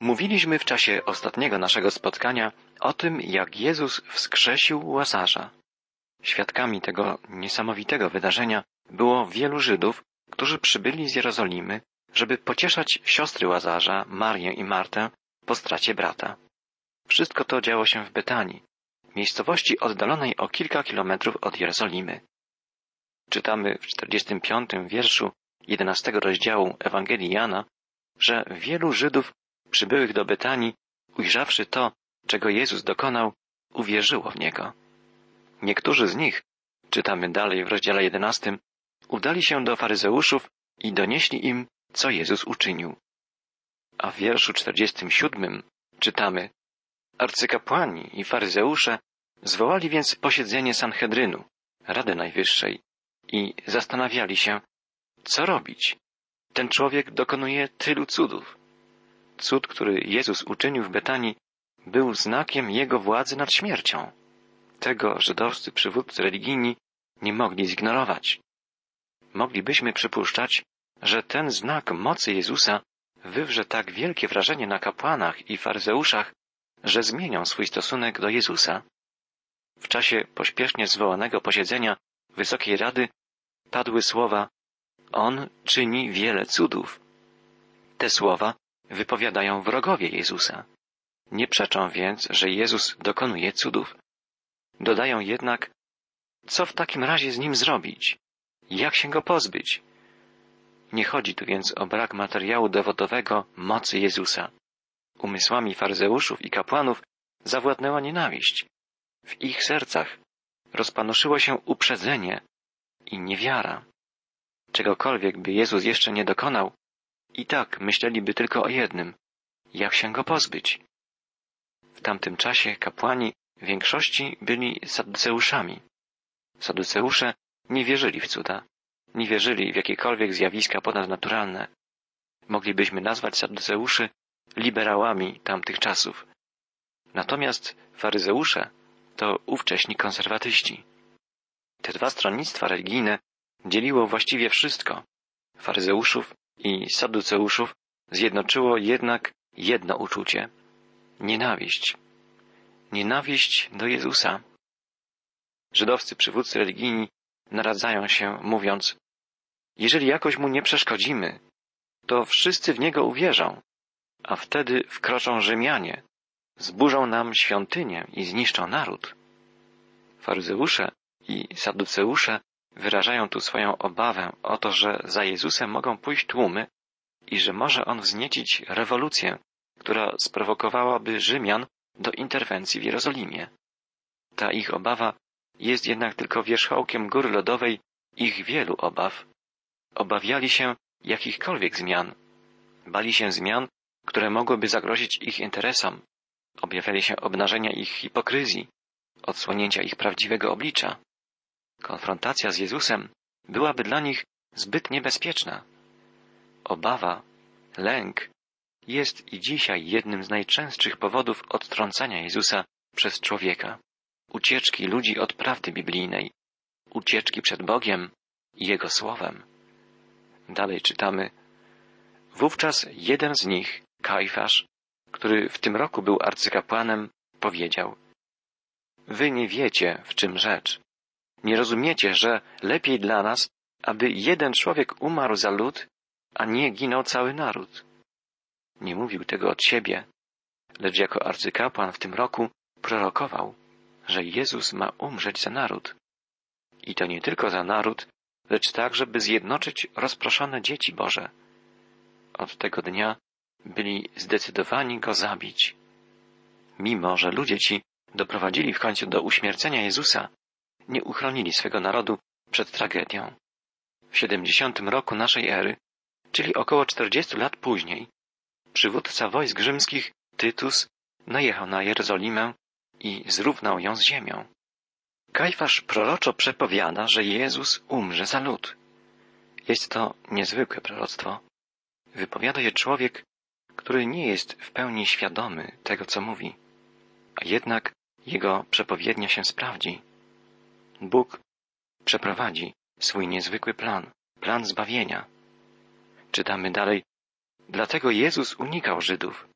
Mówiliśmy w czasie ostatniego naszego spotkania o tym, jak Jezus wskrzesił Łazarza. Świadkami tego niesamowitego wydarzenia było wielu Żydów, którzy przybyli z Jerozolimy, żeby pocieszać siostry Łazarza, Marię i Martę po stracie brata. Wszystko to działo się w Betanii, miejscowości oddalonej o kilka kilometrów od Jerozolimy. Czytamy w 45 wierszu 11 rozdziału Ewangelii Jana, że wielu Żydów przybyłych do Betanii, ujrzawszy to, czego Jezus dokonał, uwierzyło w Niego. Niektórzy z nich, czytamy dalej w rozdziale 11, udali się do faryzeuszów i donieśli im, co Jezus uczynił. A w wierszu 47 czytamy Arcykapłani i faryzeusze zwołali więc posiedzenie Sanhedrynu, Rady Najwyższej, i zastanawiali się, co robić. Ten człowiek dokonuje tylu cudów. Cud, który Jezus uczynił w Betanii, był znakiem jego władzy nad śmiercią. Tego żydowscy przywódcy religijni nie mogli zignorować. Moglibyśmy przypuszczać, że ten znak mocy Jezusa wywrze tak wielkie wrażenie na kapłanach i faryzeuszach, że zmienią swój stosunek do Jezusa. W czasie pośpiesznie zwołanego posiedzenia Wysokiej Rady padły słowa On czyni wiele cudów. Te słowa wypowiadają wrogowie Jezusa. Nie przeczą więc, że Jezus dokonuje cudów. Dodają jednak, co w takim razie z nim zrobić? Jak się go pozbyć? Nie chodzi tu więc o brak materiału dowodowego mocy Jezusa. Umysłami faryzeuszów i kapłanów zawładnęła nienawiść. W ich sercach rozpanoszyło się uprzedzenie i niewiara. Czegokolwiek by Jezus jeszcze nie dokonał, i tak myśleliby tylko o jednym jak się go pozbyć. W tamtym czasie kapłani w większości byli saduceuszami. Saduceusze nie wierzyli w cuda, nie wierzyli w jakiekolwiek zjawiska ponadnaturalne. Moglibyśmy nazwać saduceuszy liberałami tamtych czasów. Natomiast faryzeusze to ówcześni konserwatyści. Te dwa stronnictwa religijne dzieliło właściwie wszystko. Faryzeuszów i saduceuszów zjednoczyło jednak jedno uczucie nienawiść. Nienawiść do Jezusa. Żydowscy przywódcy religijni naradzają się, mówiąc, jeżeli jakoś mu nie przeszkodzimy, to wszyscy w niego uwierzą, a wtedy wkroczą Rzymianie, zburzą nam świątynię i zniszczą naród. Faryzeusze i saduceusze wyrażają tu swoją obawę o to, że za Jezusem mogą pójść tłumy i że może on wzniecić rewolucję, która sprowokowałaby Rzymian do interwencji w Jerozolimie. Ta ich obawa jest jednak tylko wierzchołkiem góry lodowej ich wielu obaw. Obawiali się jakichkolwiek zmian. Bali się zmian, które mogłyby zagrozić ich interesom. Objawiali się obnażenia ich hipokryzji, odsłonięcia ich prawdziwego oblicza. Konfrontacja z Jezusem byłaby dla nich zbyt niebezpieczna. Obawa, lęk jest i dzisiaj jednym z najczęstszych powodów odtrącania Jezusa przez człowieka. Ucieczki ludzi od prawdy biblijnej, ucieczki przed Bogiem i Jego Słowem. Dalej czytamy. Wówczas jeden z nich, Kajfasz, który w tym roku był arcykapłanem, powiedział Wy nie wiecie, w czym rzecz. Nie rozumiecie, że lepiej dla nas, aby jeden człowiek umarł za lud, a nie ginął cały naród. Nie mówił tego od siebie, lecz jako arcykapłan w tym roku prorokował, że Jezus ma umrzeć za naród. I to nie tylko za naród, lecz tak, żeby zjednoczyć rozproszone dzieci Boże. Od tego dnia byli zdecydowani go zabić. Mimo, że ludzie ci doprowadzili w końcu do uśmiercenia Jezusa, nie uchronili swego narodu przed tragedią. W siedemdziesiątym roku naszej ery, czyli około czterdziestu lat później, przywódca wojsk rzymskich, Tytus, najechał na Jerozolimę i zrównał ją z ziemią. Kajfasz proroczo przepowiada, że Jezus umrze za lud. Jest to niezwykłe proroctwo. Wypowiada je człowiek, który nie jest w pełni świadomy tego, co mówi, a jednak jego przepowiednia się sprawdzi. Bóg przeprowadzi swój niezwykły plan, plan zbawienia. Czytamy dalej, Dlatego Jezus unikał Żydów,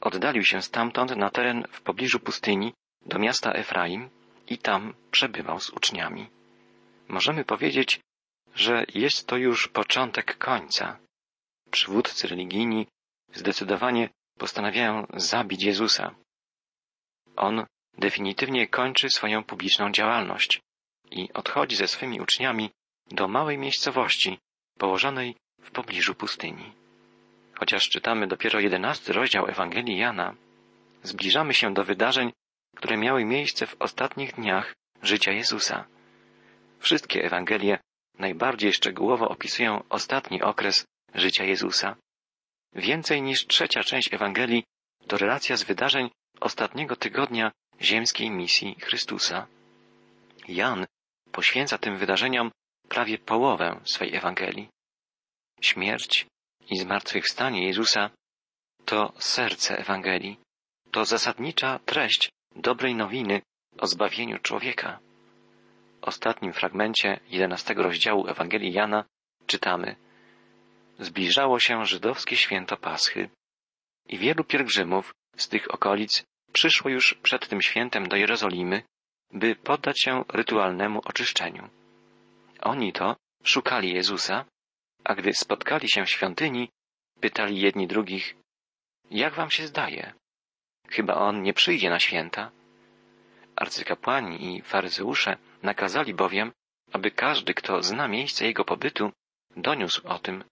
oddalił się stamtąd na teren w pobliżu pustyni do miasta Efraim i tam przebywał z uczniami. Możemy powiedzieć, że jest to już początek końca. Przywódcy religijni zdecydowanie postanawiają zabić Jezusa. On definitywnie kończy swoją publiczną działalność i odchodzi ze swymi uczniami do małej miejscowości położonej w pobliżu pustyni. Chociaż czytamy dopiero jedenasty rozdział Ewangelii Jana, zbliżamy się do wydarzeń, które miały miejsce w ostatnich dniach życia Jezusa. Wszystkie Ewangelie najbardziej szczegółowo opisują ostatni okres życia Jezusa. Więcej niż trzecia część Ewangelii to relacja z wydarzeń ostatniego tygodnia ziemskiej misji Chrystusa. Jan poświęca tym wydarzeniom prawie połowę swej Ewangelii. Śmierć i zmartwychwstanie Jezusa to serce Ewangelii, to zasadnicza treść dobrej nowiny o zbawieniu człowieka. W ostatnim fragmencie jedenastego rozdziału Ewangelii Jana czytamy Zbliżało się żydowskie święto Paschy i wielu pielgrzymów z tych okolic przyszło już przed tym świętem do Jerozolimy, by poddać się rytualnemu oczyszczeniu. Oni to szukali Jezusa, a gdy spotkali się w świątyni, pytali jedni drugich, jak wam się zdaje? Chyba on nie przyjdzie na święta? Arcykapłani i faryzeusze nakazali bowiem, aby każdy, kto zna miejsce jego pobytu, doniósł o tym,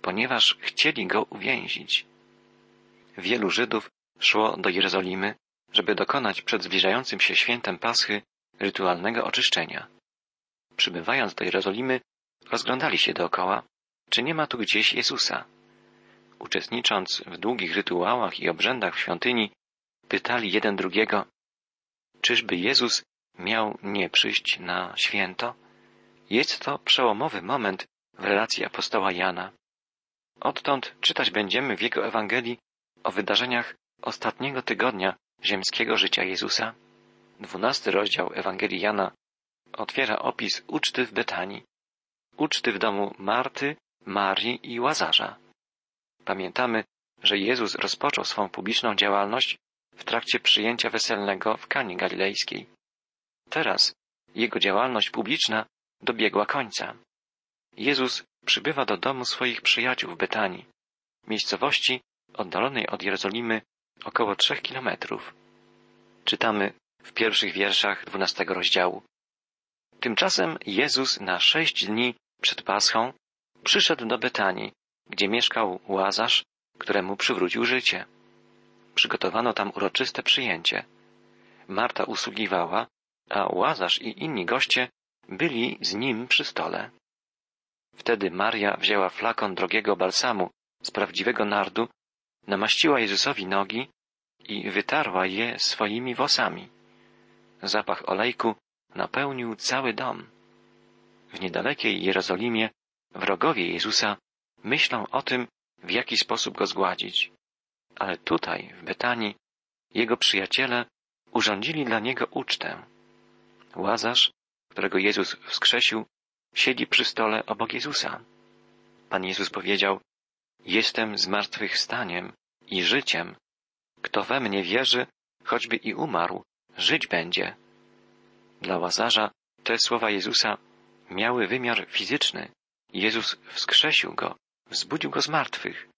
ponieważ chcieli go uwięzić. Wielu Żydów szło do Jerozolimy, żeby dokonać przed zbliżającym się świętem Paschy rytualnego oczyszczenia. Przybywając do Jerozolimy, rozglądali się dookoła, czy nie ma tu gdzieś Jezusa. Uczestnicząc w długich rytuałach i obrzędach w świątyni, pytali jeden drugiego, czyżby Jezus miał nie przyjść na święto? Jest to przełomowy moment w relacji apostoła Jana. Odtąd czytać będziemy w jego Ewangelii o wydarzeniach ostatniego tygodnia ziemskiego życia Jezusa. Dwunasty rozdział Ewangelii Jana otwiera opis uczty w Betanii, uczty w domu Marty, Marii i Łazarza. Pamiętamy, że Jezus rozpoczął swą publiczną działalność w trakcie przyjęcia weselnego w Kanie Galilejskiej. Teraz jego działalność publiczna dobiegła końca. Jezus przybywa do domu swoich przyjaciół w Betanii, miejscowości oddalonej od Jerozolimy około trzech kilometrów. Czytamy w pierwszych wierszach dwunastego rozdziału. Tymczasem Jezus na sześć dni przed Paschą przyszedł do Betanii, gdzie mieszkał Łazarz, któremu przywrócił życie. Przygotowano tam uroczyste przyjęcie. Marta usługiwała, a Łazarz i inni goście byli z nim przy stole. Wtedy Maria wzięła flakon drogiego balsamu z prawdziwego nardu, namaściła Jezusowi nogi i wytarła je swoimi włosami. Zapach olejku napełnił cały dom. W niedalekiej Jerozolimie wrogowie Jezusa myślą o tym, w jaki sposób go zgładzić. Ale tutaj, w Betanii, jego przyjaciele urządzili dla niego ucztę. Łazarz, którego Jezus wskrzesił, siedzi przy stole obok Jezusa. Pan Jezus powiedział, Jestem zmartwychwstaniem i życiem. Kto we mnie wierzy, choćby i umarł, żyć będzie. Dla Łazarza te słowa Jezusa miały wymiar fizyczny. Jezus wskrzesił go, wzbudził go z martwych.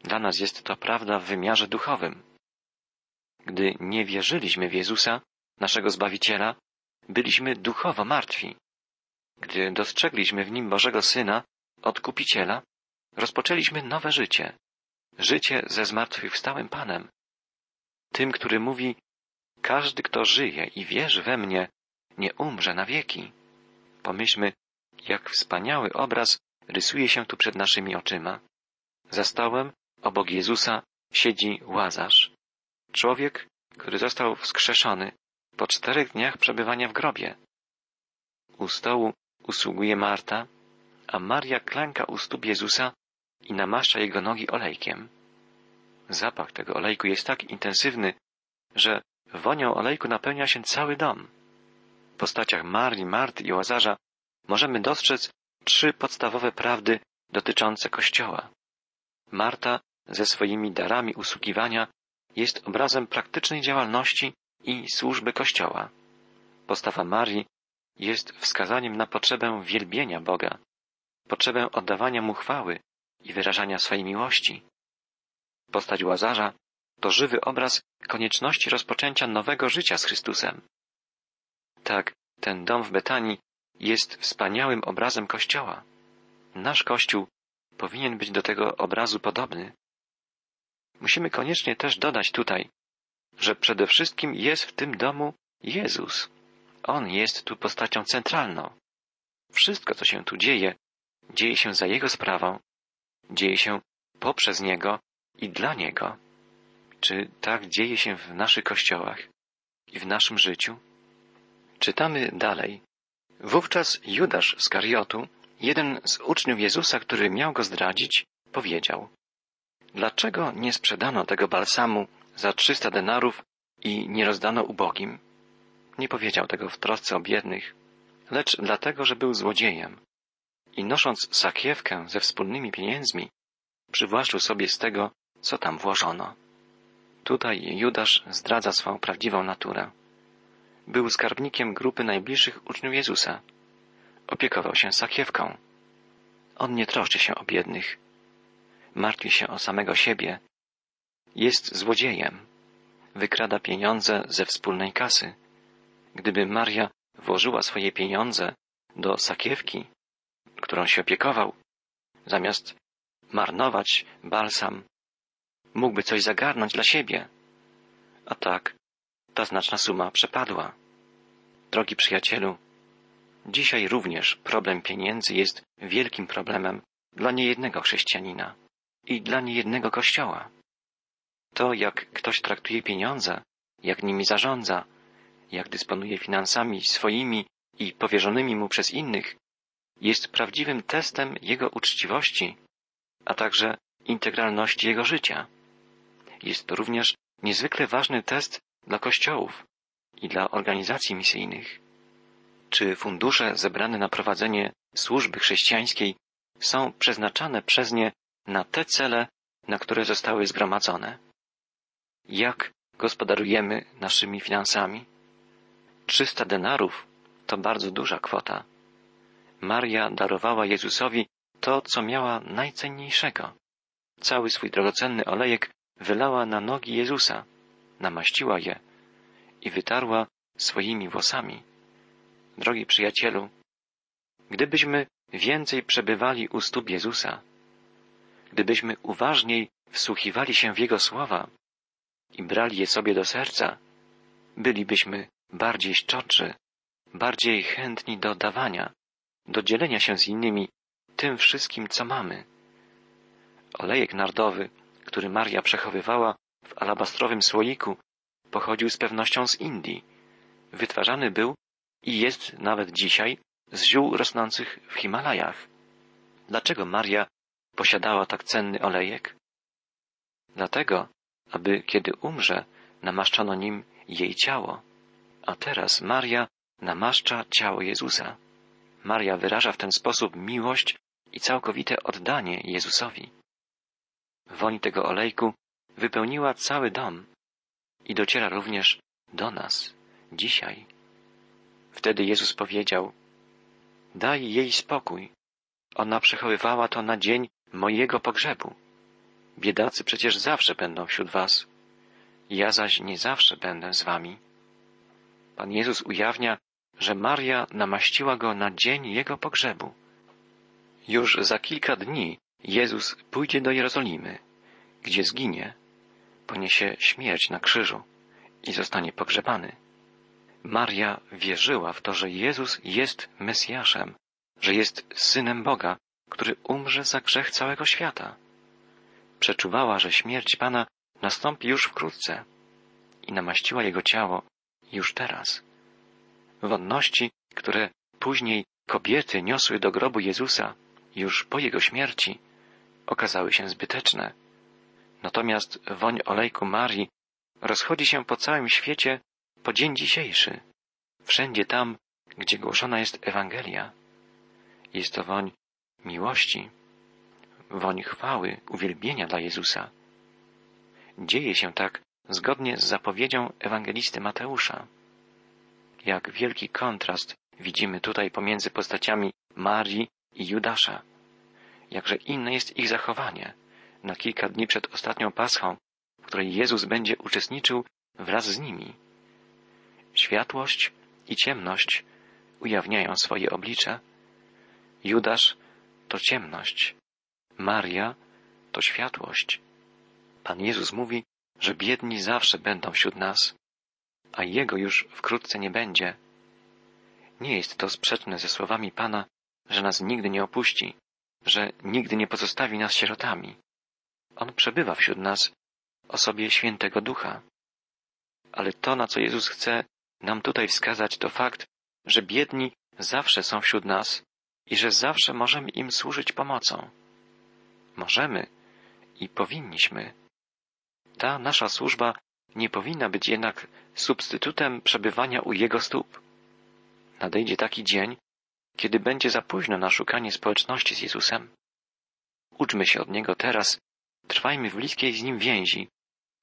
Dla nas jest to prawda w wymiarze duchowym. Gdy nie wierzyliśmy w Jezusa, naszego Zbawiciela, byliśmy duchowo martwi. Gdy dostrzegliśmy w nim Bożego Syna, Odkupiciela, rozpoczęliśmy nowe życie. Życie ze zmartwychwstałym Panem. Tym, który mówi, każdy, kto żyje i wierzy we mnie, nie umrze na wieki. Pomyślmy, jak wspaniały obraz rysuje się tu przed naszymi oczyma. Za stołem, obok Jezusa, siedzi Łazarz. Człowiek, który został wskrzeszony po czterech dniach przebywania w grobie. U stołu usługuje Marta, a Maria klęka u stóp Jezusa i namaszcza jego nogi olejkiem. Zapach tego olejku jest tak intensywny, że wonią olejku napełnia się cały dom. W postaciach Marii, Marty i Łazarza możemy dostrzec trzy podstawowe prawdy dotyczące Kościoła. Marta ze swoimi darami usługiwania jest obrazem praktycznej działalności i służby Kościoła. Postawa Marii jest wskazaniem na potrzebę wielbienia Boga, potrzebę oddawania Mu chwały i wyrażania swej miłości. Postać Łazarza to żywy obraz konieczności rozpoczęcia nowego życia z Chrystusem. Tak, ten dom w Betanii jest wspaniałym obrazem Kościoła. Nasz Kościół powinien być do tego obrazu podobny. Musimy koniecznie też dodać tutaj, że przede wszystkim jest w tym domu Jezus. On jest tu postacią centralną. Wszystko, co się tu dzieje, dzieje się za Jego sprawą, dzieje się poprzez Niego i dla Niego. Czy tak dzieje się w naszych kościołach i w naszym życiu? Czytamy dalej. Wówczas Judasz z Kariotu, jeden z uczniów Jezusa, który miał go zdradzić, powiedział Dlaczego nie sprzedano tego balsamu za trzysta denarów i nie rozdano ubogim? Nie powiedział tego w trosce o biednych, lecz dlatego, że był złodziejem. I nosząc sakiewkę ze wspólnymi pieniędzmi, przywłaszczył sobie z tego, co tam włożono. Tutaj Judasz zdradza swą prawdziwą naturę. Był skarbnikiem grupy najbliższych uczniów Jezusa. Opiekował się sakiewką. On nie troszczy się o biednych. Martwi się o samego siebie. Jest złodziejem. Wykrada pieniądze ze wspólnej kasy. Gdyby Maria włożyła swoje pieniądze do sakiewki, którą się opiekował, zamiast marnować balsam, mógłby coś zagarnąć dla siebie. A tak, ta znaczna suma przepadła. Drogi przyjacielu, dzisiaj również problem pieniędzy jest wielkim problemem dla niejednego chrześcijanina i dla niejednego kościoła. To, jak ktoś traktuje pieniądze, jak nimi zarządza, jak dysponuje finansami swoimi i powierzonymi mu przez innych, jest prawdziwym testem jego uczciwości, a także integralności jego życia. Jest to również niezwykle ważny test dla kościołów i dla organizacji misyjnych. Czy fundusze zebrane na prowadzenie służby chrześcijańskiej są przeznaczane przez nie na te cele, na które zostały zgromadzone? Jak gospodarujemy naszymi finansami? 300 denarów to bardzo duża kwota. Maria darowała Jezusowi to, co miała najcenniejszego. Cały swój drogocenny olejek wylała na nogi Jezusa, namaściła je i wytarła swoimi włosami. Drogi przyjacielu, gdybyśmy więcej przebywali u stóp Jezusa, gdybyśmy uważniej wsłuchiwali się w Jego słowa i brali je sobie do serca, bylibyśmy bardziej szczodrzy, bardziej chętni do dawania, do dzielenia się z innymi tym wszystkim, co mamy. Olejek nardowy który Maria przechowywała w alabastrowym słoiku, pochodził z pewnością z Indii. Wytwarzany był i jest nawet dzisiaj z ziół rosnących w Himalajach. Dlaczego Maria posiadała tak cenny olejek? Dlatego, aby kiedy umrze, namaszczono nim jej ciało. A teraz Maria namaszcza ciało Jezusa. Maria wyraża w ten sposób miłość i całkowite oddanie Jezusowi. Woń tego olejku wypełniła cały dom i dociera również do nas dzisiaj. Wtedy Jezus powiedział: Daj jej spokój. Ona przechowywała to na dzień mojego pogrzebu. Biedacy przecież zawsze będą wśród was. Ja zaś nie zawsze będę z wami. Pan Jezus ujawnia, że Maria namaściła go na dzień jego pogrzebu. Już za kilka dni Jezus pójdzie do Jerozolimy, gdzie zginie, poniesie śmierć na krzyżu i zostanie pogrzebany. Maria wierzyła w to, że Jezus jest Mesjaszem, że jest Synem Boga, który umrze za grzech całego świata. Przeczuwała, że śmierć Pana nastąpi już wkrótce i namaściła Jego ciało już teraz. Wonności, które później kobiety niosły do grobu Jezusa już po Jego śmierci, okazały się zbyteczne. Natomiast woń olejku Marii rozchodzi się po całym świecie po dzień dzisiejszy, wszędzie tam, gdzie głoszona jest Ewangelia. Jest to woń miłości, woń chwały, uwielbienia dla Jezusa. Dzieje się tak zgodnie z zapowiedzią ewangelisty Mateusza. Jak wielki kontrast widzimy tutaj pomiędzy postaciami Marii i Judasza. Jakże inne jest ich zachowanie na kilka dni przed ostatnią Paschą, w której Jezus będzie uczestniczył wraz z nimi. Światłość i ciemność ujawniają swoje oblicze. Judasz to ciemność, Maria to światłość. Pan Jezus mówi, że biedni zawsze będą wśród nas, a Jego już wkrótce nie będzie. Nie jest to sprzeczne ze słowami Pana, że nas nigdy nie opuści, że nigdy nie pozostawi nas sierotami. On przebywa wśród nas osobie świętego ducha. Ale to, na co Jezus chce nam tutaj wskazać, to fakt, że biedni zawsze są wśród nas i że zawsze możemy im służyć pomocą. Możemy i powinniśmy. Ta nasza służba nie powinna być jednak substytutem przebywania u Jego stóp. Nadejdzie taki dzień, kiedy będzie za późno na szukanie społeczności z Jezusem. Uczmy się od Niego teraz, trwajmy w bliskiej z Nim więzi,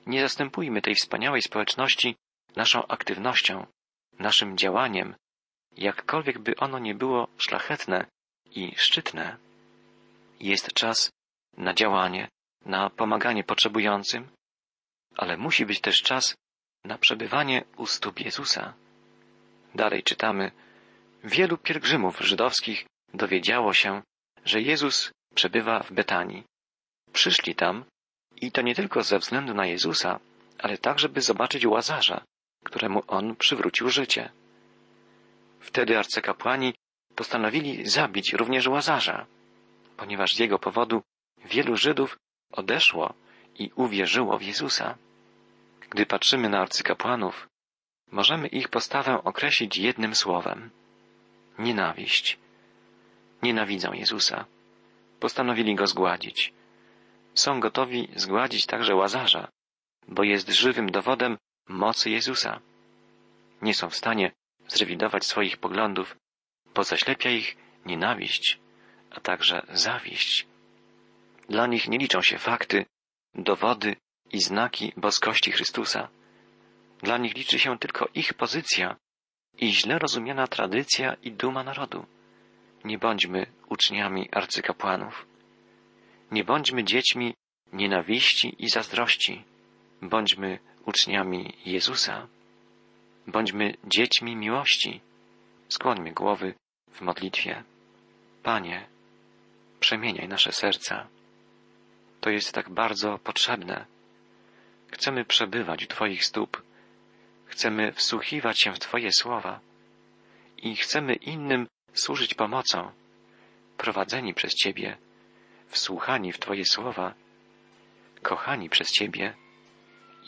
nie zastępujmy tej wspaniałej społeczności naszą aktywnością, naszym działaniem, jakkolwiek by ono nie było szlachetne i szczytne. Jest czas na działanie, na pomaganie potrzebującym, ale musi być też czas na przebywanie u stóp Jezusa. Dalej czytamy, wielu pielgrzymów żydowskich dowiedziało się, że Jezus przebywa w Betanii. Przyszli tam i to nie tylko ze względu na Jezusa, ale także by zobaczyć Łazarza, któremu on przywrócił życie. Wtedy arcykapłani postanowili zabić również Łazarza, ponieważ z jego powodu wielu Żydów odeszło i uwierzyło w Jezusa. Gdy patrzymy na arcykapłanów, możemy ich postawę określić jednym słowem nienawiść. Nienawidzą Jezusa. Postanowili go zgładzić. Są gotowi zgładzić także łazarza, bo jest żywym dowodem mocy Jezusa. Nie są w stanie zrewidować swoich poglądów, bo zaślepia ich nienawiść, a także zawiść. Dla nich nie liczą się fakty, dowody i znaki boskości Chrystusa. Dla nich liczy się tylko ich pozycja i źle rozumiana tradycja i duma narodu. Nie bądźmy uczniami arcykapłanów. Nie bądźmy dziećmi nienawiści i zazdrości. Bądźmy uczniami Jezusa. Bądźmy dziećmi miłości. Skłońmy głowy w modlitwie. Panie, przemieniaj nasze serca. To jest tak bardzo potrzebne. Chcemy przebywać u Twoich stóp. Chcemy wsłuchiwać się w Twoje słowa i chcemy innym służyć pomocą, prowadzeni przez Ciebie, wsłuchani w Twoje słowa, kochani przez Ciebie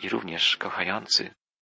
i również kochający.